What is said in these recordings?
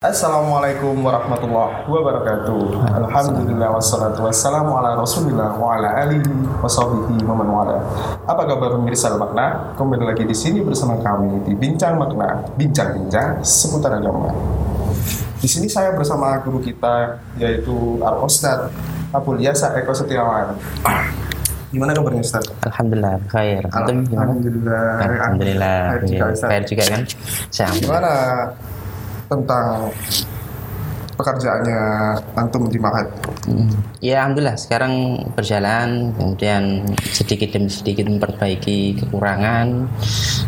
Assalamualaikum warahmatullahi wabarakatuh. Alhamdulillah wassalatu wassalamu ala Rasulillah wa ala alihi washabihi wa man wala. Apa kabar pemirsa makna? Kembali lagi di sini bersama kami di Bincang Makna, bincang-bincang seputar agama. Di sini saya bersama guru kita yaitu Al Ustad Abu Yasa Eko Setiawan. Gimana kabarnya Ustaz? Alhamdulillah, khair. Gimana? Alhamdulillah. Alhamdulillah. Khair juga, Ustaz. Khair juga kan? Gimana tentang pekerjaannya antum di Mahat? Hmm. Ya alhamdulillah. Sekarang berjalan kemudian sedikit demi sedikit memperbaiki kekurangan.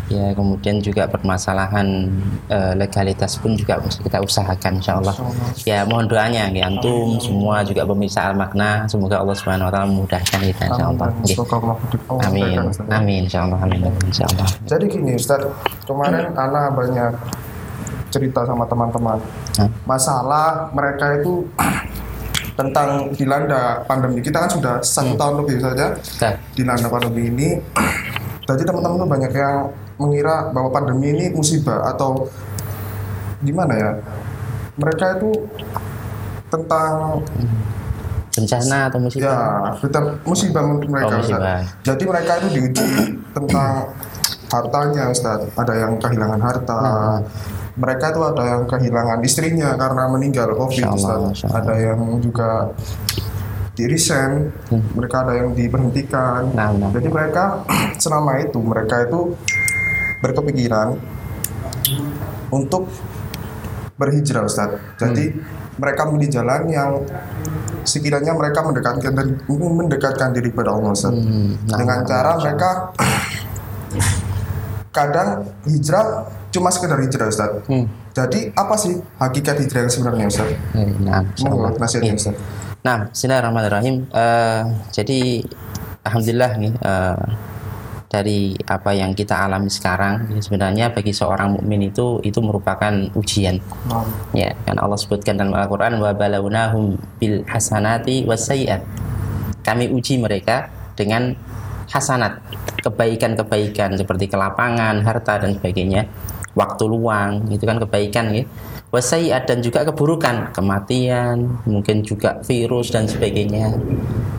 Ya kemudian juga permasalahan eh, legalitas pun juga kita usahakan insya Allah ya mohon doanya ya antum semua juga pemirsa al makna semoga Allah subhanahu wa taala memudahkan kita insya Allah amin. Amin. Insya Allah amin insya Allah Jadi gini Ustaz, kemarin Ana banyak cerita sama teman-teman. Masalah mereka itu tentang dilanda pandemi. Kita kan sudah satu tahun lebih saja Nah, dilanda pandemi ini. Jadi teman-teman tuh banyak yang mengira bahwa pandemi ini musibah atau gimana ya? Mereka itu tentang bencana atau ya musibah tentang musibah menurut mereka Oh, Ustaz. musibah. Jadi mereka itu diuji tentang hartanya Ustaz. Ada yang kehilangan harta. Mereka itu ada yang kehilangan istrinya karena meninggal COVID Allah. Ada yang juga di resign, mereka ada yang diberhentikan. Nah, nah. Jadi mereka selama itu mereka itu berkepikiran untuk berhijrah Ustaz. Jadi mereka memilih jalan yang sekiranya mereka mendekatkan mendekatkan diri pada Allah Ustaz. Hmm, nah, Dengan nah, cara Masya mereka kadang hijrah cuma sekedar hijrah Ustaz. Hmm. Jadi apa sih hakikat hijrah yang sebenarnya Ustaz? Eh, Nah. Monggo nasihatnya Iya. Ustaz. Nah, Bismillahirrahmanirrahim. Eh, jadi, alhamdulillah nih eh, dari apa yang kita alami sekarang, ya, sebenarnya bagi seorang mukmin itu itu merupakan ujian. Ya, kan Allah sebutkan dalam Al-Qur'an wa balawnahum bil hasanati wasayyi'at. Kami uji mereka dengan hasanat, kebaikan-kebaikan seperti kelapangan, harta dan sebagainya, waktu luang, itu kan kebaikan ya. Wasayyi'at dan juga keburukan, kematian, mungkin juga virus dan sebagainya.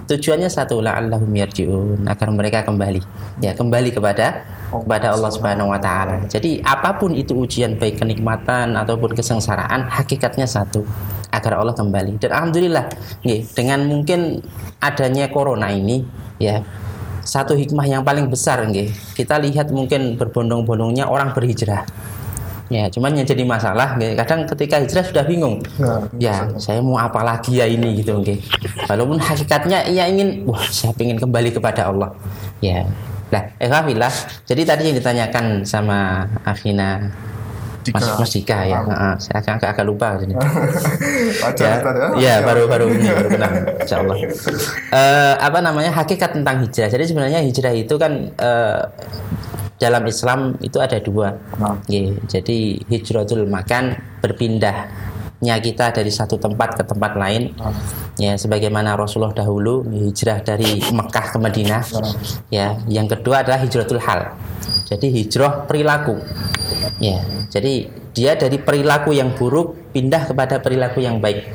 Tujuannya satu la'allahum yarji'un, agar mereka kembali. Ya, kembali kepada kepada Allah Subhanahu wa taala. Jadi apa pun itu ujian baik kenikmatan ataupun kesengsaraan, hakikatnya satu, agar Allah kembali. Dan alhamdulillah, nggih, dengan mungkin adanya corona ini ya satu hikmah yang paling besar nggih. Kita lihat mungkin berbondong-bondongnya orang berhijrah. Ya, cuman yang jadi masalah nggih, kadang ketika hijrah sudah bingung. Ya, Ya, saya mau apa lagi ya ini gitu nggih. Walaupun hakikatnya ia ingin wah, saya ingin kembali kepada Allah. Ya. Lah, Alhamdulillah. Jadi tadi yang ditanyakan sama Akhina Dika. Mas, Mas Dika ya. Heeh, saya agak, agak, agak lupa ini. Ya, Ustaz ya. baru baru ini baru kenal, insya Allah. Eh, apa namanya hakikat tentang hijrah. Jadi sebenarnya hijrah itu kan eh, dalam Islam itu ada dua. Nah. Nggih, jadi hijratul makan berpindahnya kita dari satu tempat ke tempat lain. Ya, sebagaimana Rasulullah dahulu hijrah dari Mekah ke Madinah. Ya, yang kedua adalah hijratul hal. Jadi hijrah perilaku. Ya, jadi dia dari perilaku yang buruk pindah kepada perilaku yang baik.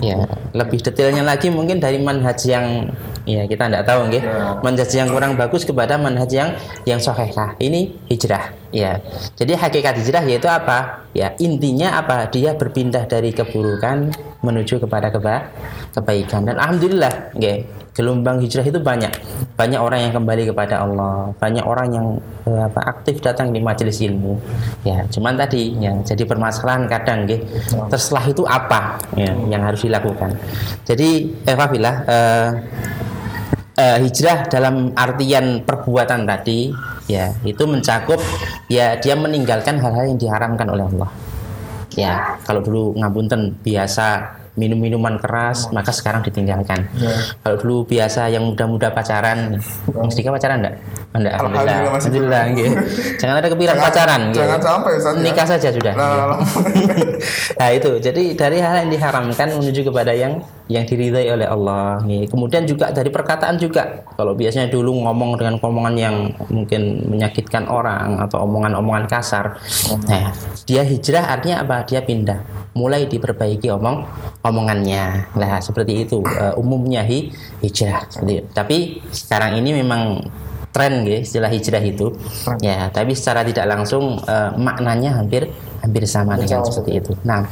Ya, lebih detailnya lagi mungkin dari manhaj yang ya kita tidak tahu nggih. Ya. Manhaj yang kurang bagus kepada manhaj yang yang sahih. Nah, ini hijrah. Ya. Jadi hakikat hijrah yaitu apa? Ya, intinya apa? Dia berpindah dari keburukan menuju kepada keba kebaikan. Dan alhamdulillah, nggih, gelombang hijrah itu banyak. Banyak orang yang kembali kepada Allah, banyak orang yang eh, apa aktif datang di majelis ilmu. Ya, cuman tadi ya jadi permasalahan kadang. Terus setelah itu apa ya, yang harus dilakukan. Jadi eh Fabilah, eh, eh, hijrah dalam artian perbuatan tadi ya itu mencakup ya dia meninggalkan hal-hal yang diharamkan oleh Allah ya kalau dulu ngapunten biasa minum minuman keras maka sekarang ditinggalkan Ya. kalau dulu biasa yang muda-muda pacaran Mas Dika pacaran enggak? enggak Alhamdulillah, masih Alhamdulillah nggih. jangan ada kepikiran pacaran jangan nggih. sampai, Ustaz, ya. nikah saja sudah Nah, nah itu jadi dari hal yang diharamkan menuju kepada yang yang diridhai oleh Allah. Nih. Kemudian juga dari perkataan juga. Kalau biasanya dulu ngomong dengan omongan yang mungkin menyakitkan orang atau omongan-omongan kasar. Nah, dia hijrah artinya apa? Dia pindah. Mulai diperbaiki omong omongannya. Nah, seperti itu uh, umumnya hi, hijrah seperti itu. Tapi sekarang ini memang tren gitu istilah hijrah itu ya tapi secara tidak langsung uh, maknanya hampir hampir sama dengan seperti itu nah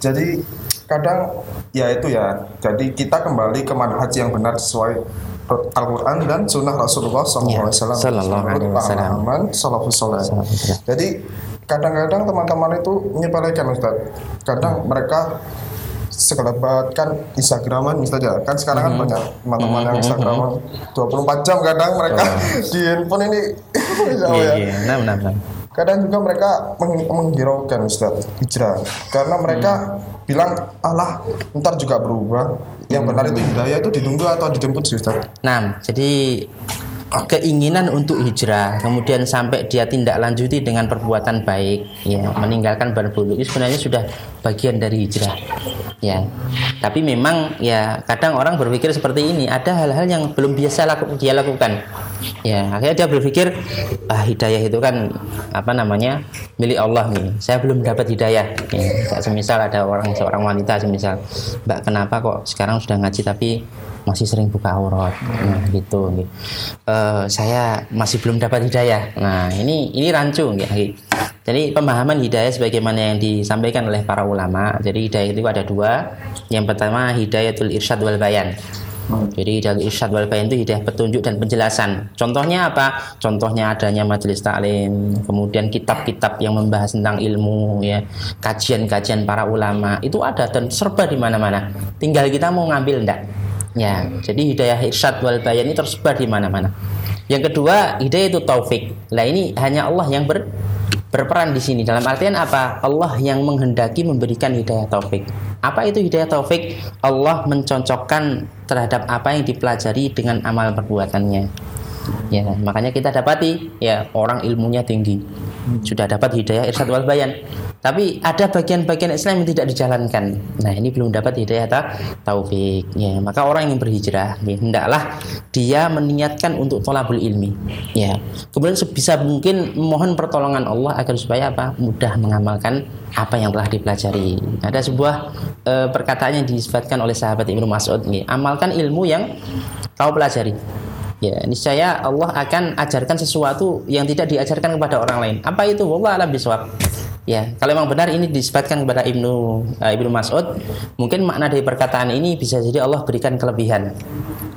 jadi kadang ya itu ya jadi kita kembali ke manhaj yang benar sesuai Al-Quran dan Sunnah Rasulullah SAW. Sallallahu Alaihi Wasallam. Jadi kadang-kadang teman-teman itu menyepelekan Ustaz. Kadang hmm. mereka sekelebat kan Instagraman misalnya kan sekarang kan hmm. banyak teman-teman yang hmm. Instagraman 24 jam kadang mereka oh. di handphone ini jauh yeah, ya. Yeah. Nah, nah, nah kadang juga mereka meng menghiraukan Ustaz hijrah karena mereka hmm. bilang Allah ntar juga berubah yang hmm. benar itu hidayah itu ditunggu atau dijemput sih Ustaz nah jadi keinginan untuk hijrah kemudian sampai dia tindak lanjuti dengan perbuatan baik ya meninggalkan berbulu itu sebenarnya sudah bagian dari hijrah. Ya. Tapi memang ya kadang orang berpikir seperti ini. Ada hal-hal yang belum biasa laku, dia lakukan. Ya akhirnya dia berpikir ah hidayah itu kan apa namanya milik Allah nih. Saya belum dapat hidayah. Ya, semisal ada orang seorang wanita semisal mbak kenapa kok sekarang sudah ngaji tapi masih sering buka aurat? Nah gitu. Uh, saya masih belum dapat hidayah. Nah ini ini rancu ya jadi pemahaman hidayah sebagaimana yang disampaikan oleh para ulama jadi hidayah itu ada dua yang pertama hidayatul irsyad wal bayan jadi dari irsyad wal bayan itu hidayah petunjuk dan penjelasan. Contohnya apa? Contohnya adanya majelis taklim, kemudian kitab-kitab yang membahas tentang ilmu ya, kajian-kajian para ulama itu ada dan serba di mana-mana. Tinggal kita mau ngambil enggak. Ya, jadi hidayah irsyad wal bayan ini tersebar di mana-mana. Yang kedua, hidayah itu taufik. Nah, ini hanya Allah yang ber, berperan di sini. Dalam artian apa? Allah yang menghendaki memberikan hidayah taufik. Apa itu hidayah taufik? Allah mencocokkan terhadap apa yang dipelajari dengan amal perbuatannya. Ya, makanya kita dapati ya orang ilmunya tinggi. Sudah dapat hidayah irsyad wal bayan tapi ada bagian-bagian Islam yang tidak dijalankan. Nah, ini belum dapat hidayah ta taufik. Ya, maka orang yang berhijrah, ya, hendaklah dia meniatkan untuk tolabul ilmi. Ya. Kemudian sebisa mungkin mohon pertolongan Allah agar supaya apa? mudah mengamalkan apa yang telah dipelajari. Ada sebuah e, perkataan yang disebutkan oleh sahabat Ibnu Mas'ud, ya, amalkan ilmu yang kau pelajari. Ya, niscaya Allah akan ajarkan sesuatu yang tidak diajarkan kepada orang lain. Apa itu? Wallah alam bisawab. Ya, kalau memang benar ini disebutkan kepada Ibnu uh, Ibnu Mas'ud, mungkin makna dari perkataan ini bisa jadi Allah berikan kelebihan.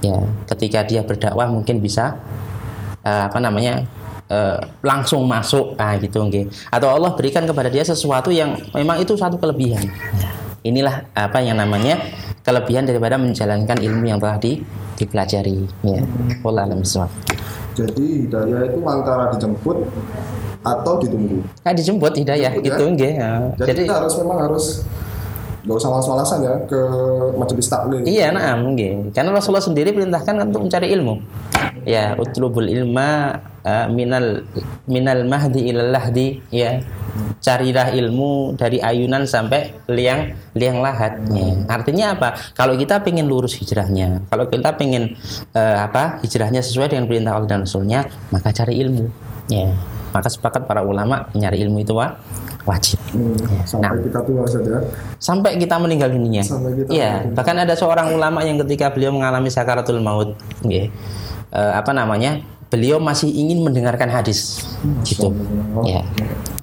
Ya, ketika dia berdakwah mungkin bisa uh, apa namanya? Uh, langsung masuk ah gitu okay. atau Allah berikan kepada dia sesuatu yang memang itu satu kelebihan. Inilah apa yang namanya kelebihan daripada menjalankan ilmu yang telah di, dipelajari. Ya, Allah Jadi hidayah itu antara dijemput atau ditunggu? Nah, dijemput hidayah dijemput, gitu ya? ya. Jadi, Jadi kita harus memang harus gak usah malas-malasan ya ke majelis taklim. Iya, nah, mungkin. Karena Rasulullah sendiri perintahkan untuk mencari ilmu. Ya, utlubul ilma uh, minal minal mahdi ilal lahdi ya. Carilah ilmu dari ayunan sampai liang liang lahat. Ya. Artinya apa? Kalau kita pengen lurus hijrahnya, kalau kita pengen uh, apa hijrahnya sesuai dengan perintah Allah dan Rasulnya, maka cari ilmu. Ya maka sepakat para ulama nyari ilmu itu wah, wajib. Hmm, ya. Sampai nah, kita tua saja. Sampai kita meninggal dunia. Iya, bahkan ada seorang ulama yang ketika beliau mengalami sakaratul maut, ya, uh, apa namanya? Beliau masih ingin mendengarkan hadis, hmm, gitu. Ya.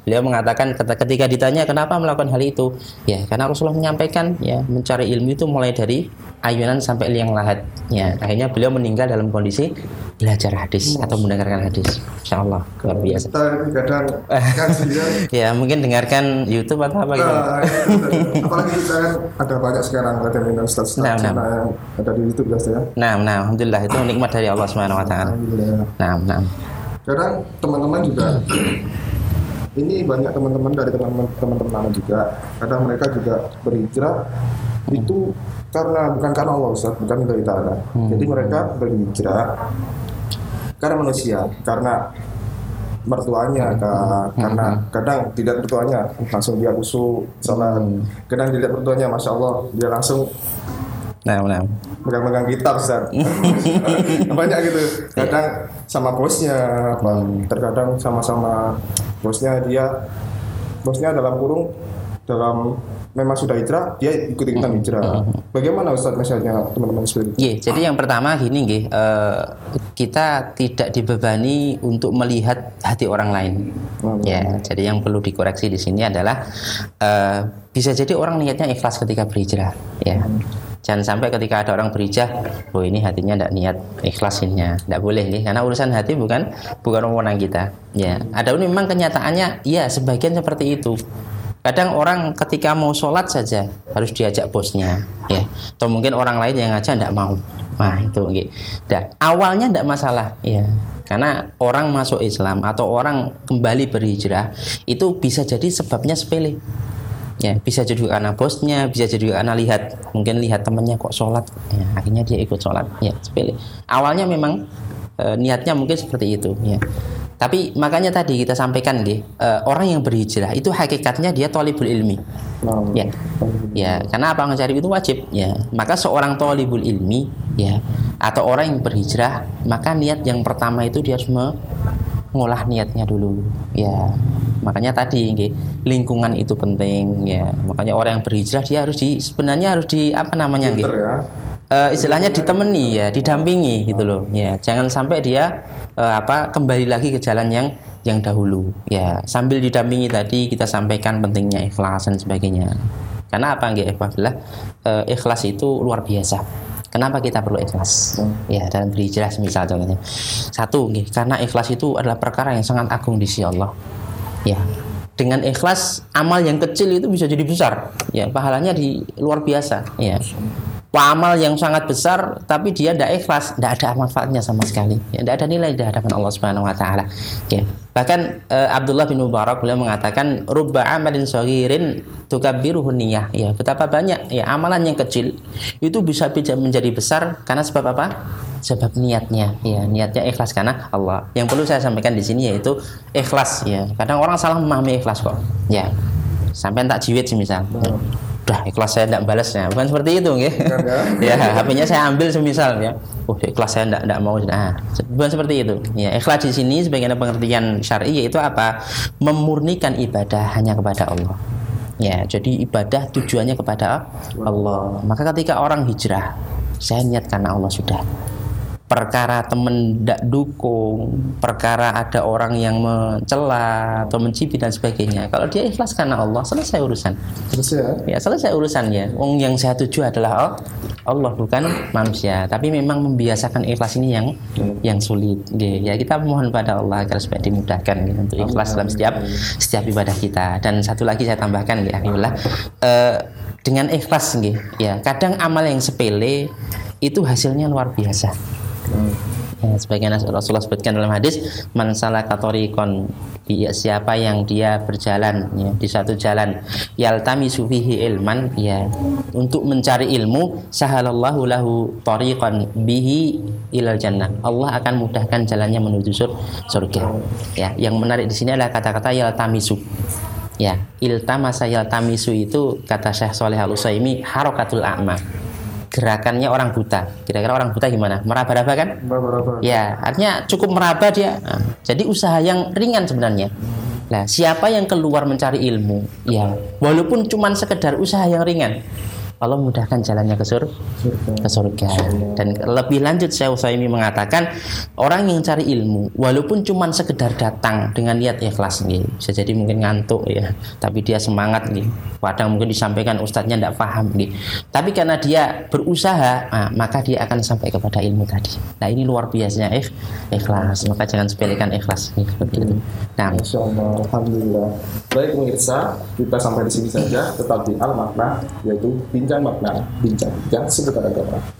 Beliau mengatakan ketika ditanya kenapa melakukan hal itu, ya karena Rasulullah menyampaikan ya mencari ilmu itu mulai dari ayunan sampai liang lahat. Ya, akhirnya beliau meninggal dalam kondisi belajar hadis Mas. atau mendengarkan hadis. Insya Allah luar biasa. kadang ya mungkin dengarkan YouTube atau apa gitu. Nah, apalagi kita kan ada banyak sekarang ada yang ustaz nah, nah. ada di YouTube ya. Nah, nah, alhamdulillah itu nikmat dari Allah Subhanahu wa taala. Nah, nah. Kadang teman-teman juga ini banyak teman-teman dari teman-teman teman-teman juga kadang mereka juga berhijrah itu karena bukan karena Allah Ustaz, bukan dari Ta'ala. Hmm. Jadi mereka berhijrah karena manusia, karena mertuanya, ke, hmm. karena kadang tidak mertuanya langsung dia usul salat, hmm. kadang tidak mertuanya, masya Allah dia langsung Nah, nah. megang-megang gitar Ustaz. banyak gitu kadang sama bosnya apa terkadang sama-sama bosnya dia bosnya dalam kurung dalam memang sudah hijrah dia ikut ikutan hijrah bagaimana Ustaz misalnya teman-teman seperti itu Iya, jadi yang pertama gini nggih, eh, kita tidak dibebani untuk melihat hati orang lain. Hmm. Ya, jadi yang perlu dikoreksi di sini adalah eh, bisa jadi orang niatnya ikhlas ketika berhijrah, ya. Jangan sampai ketika ada orang berhijrah, oh ini hatinya tidak niat ikhlasinnya, tidak boleh nih, karena urusan hati bukan bukan wewenang kita. Ya, ada memang kenyataannya, ya sebagian seperti itu. Kadang orang ketika mau sholat saja harus diajak bosnya, ya. Atau mungkin orang lain yang ngajak tidak mau. Nah itu, gitu. Awalnya tidak masalah, ya. Karena orang masuk Islam atau orang kembali berhijrah itu bisa jadi sebabnya sepele. Ya, bisa jadi karena bosnya, bisa jadi karena lihat mungkin lihat temannya kok sholat, ya, akhirnya dia ikut sholat. Ya, sepele. Awalnya memang eh, niatnya mungkin seperti itu, ya. Tapi makanya tadi kita sampaikan deh, eh, orang yang berhijrah itu hakikatnya dia tolibul ilmi. Nah, Ya. Ya, karena apa mencari itu wajib, ya. Maka seorang tolibul ilmi, ya, atau orang yang berhijrah, maka niat yang pertama itu dia harus mengolah niatnya dulu, ya. Makanya tadi, nggih, lingkungan itu penting, ya. Makanya orang yang berhijrah dia harus di sebenarnya harus di apa namanya, ya Eh, istilahnya ditemani ya, didampingi gitu loh. Ya, jangan sampai dia eh, apa kembali lagi ke jalan yang yang dahulu. Ya, sambil didampingi tadi kita sampaikan pentingnya ikhlas dan sebagainya. Karena apa nggih Alhamdulillah eh, ikhlas itu luar biasa. Kenapa kita perlu ikhlas? Ya, dalam berhijrah misal contohnya. Satu, nggih, karena ikhlas itu adalah perkara yang sangat agung di sisi Allah. Ya, dengan ikhlas amal yang kecil itu bisa jadi besar. Ya, pahalanya di luar biasa. Ya. Amal yang sangat besar tapi dia tidak ikhlas, tidak ada manfaatnya sama sekali. Ya, tidak ada nilai di hadapan Allah Subhanahu wa taala. Ya. Bahkan eh, Abdullah bin Mubarak beliau mengatakan rubba amalin saghirin tukabbiruhu niyah. Ya, betapa banyak ya amalan yang kecil itu bisa bisa menjadi besar karena sebab apa? Sebab niatnya. Ya, niatnya ikhlas karena Allah. Yang perlu saya sampaikan di sini yaitu ikhlas ya. Kadang orang salah memahami ikhlas kok. Ya. Sampai tak jiwit sih misal. Ya. Udah ikhlas saya tidak balasnya. Bukan seperti itu nggih. ya, HP-nya saya ambil semisal ya. Oh, ikhlas saya tidak tidak mau. Nah, bukan seperti itu. Ya, ikhlas di sini sebagian pengertian syar'i yaitu apa? Memurnikan ibadah hanya kepada Allah. Ya, jadi ibadah tujuannya kepada Allah. Maka ketika orang hijrah, saya niat karena Allah sudah perkara temen tidak dukung, perkara ada orang yang mencela atau mencibir dan sebagainya. Kalau dia ikhlas karena Allah, selesai urusan. terus ya Ya selesai urusannya. Wong yang saya tuju adalah Allah bukan manusia. Tapi memang membiasakan ikhlas ini yang yang sulit. Ya kita mohon pada Allah agar supaya dimudahkan gitu, untuk ikhlas dalam setiap setiap ibadah kita. Dan satu lagi saya tambahkan ya Alhamdulillah eh, dengan ikhlas. Ya kadang amal yang sepele itu hasilnya luar biasa. Ya, sebagian Rasulullah sebutkan dalam hadis man salaka tariqan siapa yang dia berjalan ya, di satu jalan yaltami sufihi ilman ya untuk mencari ilmu sahalallahu lahu tariqan bihi ilal jannah. Allah akan mudahkan jalannya menuju sur- surga ya. Yang menarik di sini adalah kata-kata yaltamisu ya. Iltamasa yaltamisu itu kata Syekh Soleh Al Utsaimin harokatul a'ma gerakannya orang buta. Kira-kira orang buta gimana? Meraba-raba kan? berapa Ya, artinya cukup meraba dia. Nah, jadi usaha yang ringan sebenarnya. Nah, siapa yang keluar mencari ilmu? Ya, walaupun cuma sekedar usaha yang ringan. Allah mudahkan jalannya ke sur ke surga. Dan lebih lanjut saya Usaimi mengatakan orang yang cari ilmu walaupun cuma sekedar datang dengan niat ikhlas nih, bisa jadi mungkin ngantuk ya, tapi dia semangat nih. Kadang mungkin disampaikan ustadznya tidak paham nih. Tapi karena dia berusaha, nah, maka dia akan sampai kepada ilmu tadi. Nah, ini luar biasanya ikh, ikhlas. Maka jangan sepelekan ikhlas nih. Nah, Alhamdulillah. Baik pemirsa, kita sampai di sini saja. Tetap di Al Makna, yaitu bincang makna, bincang-bincang seputar agama.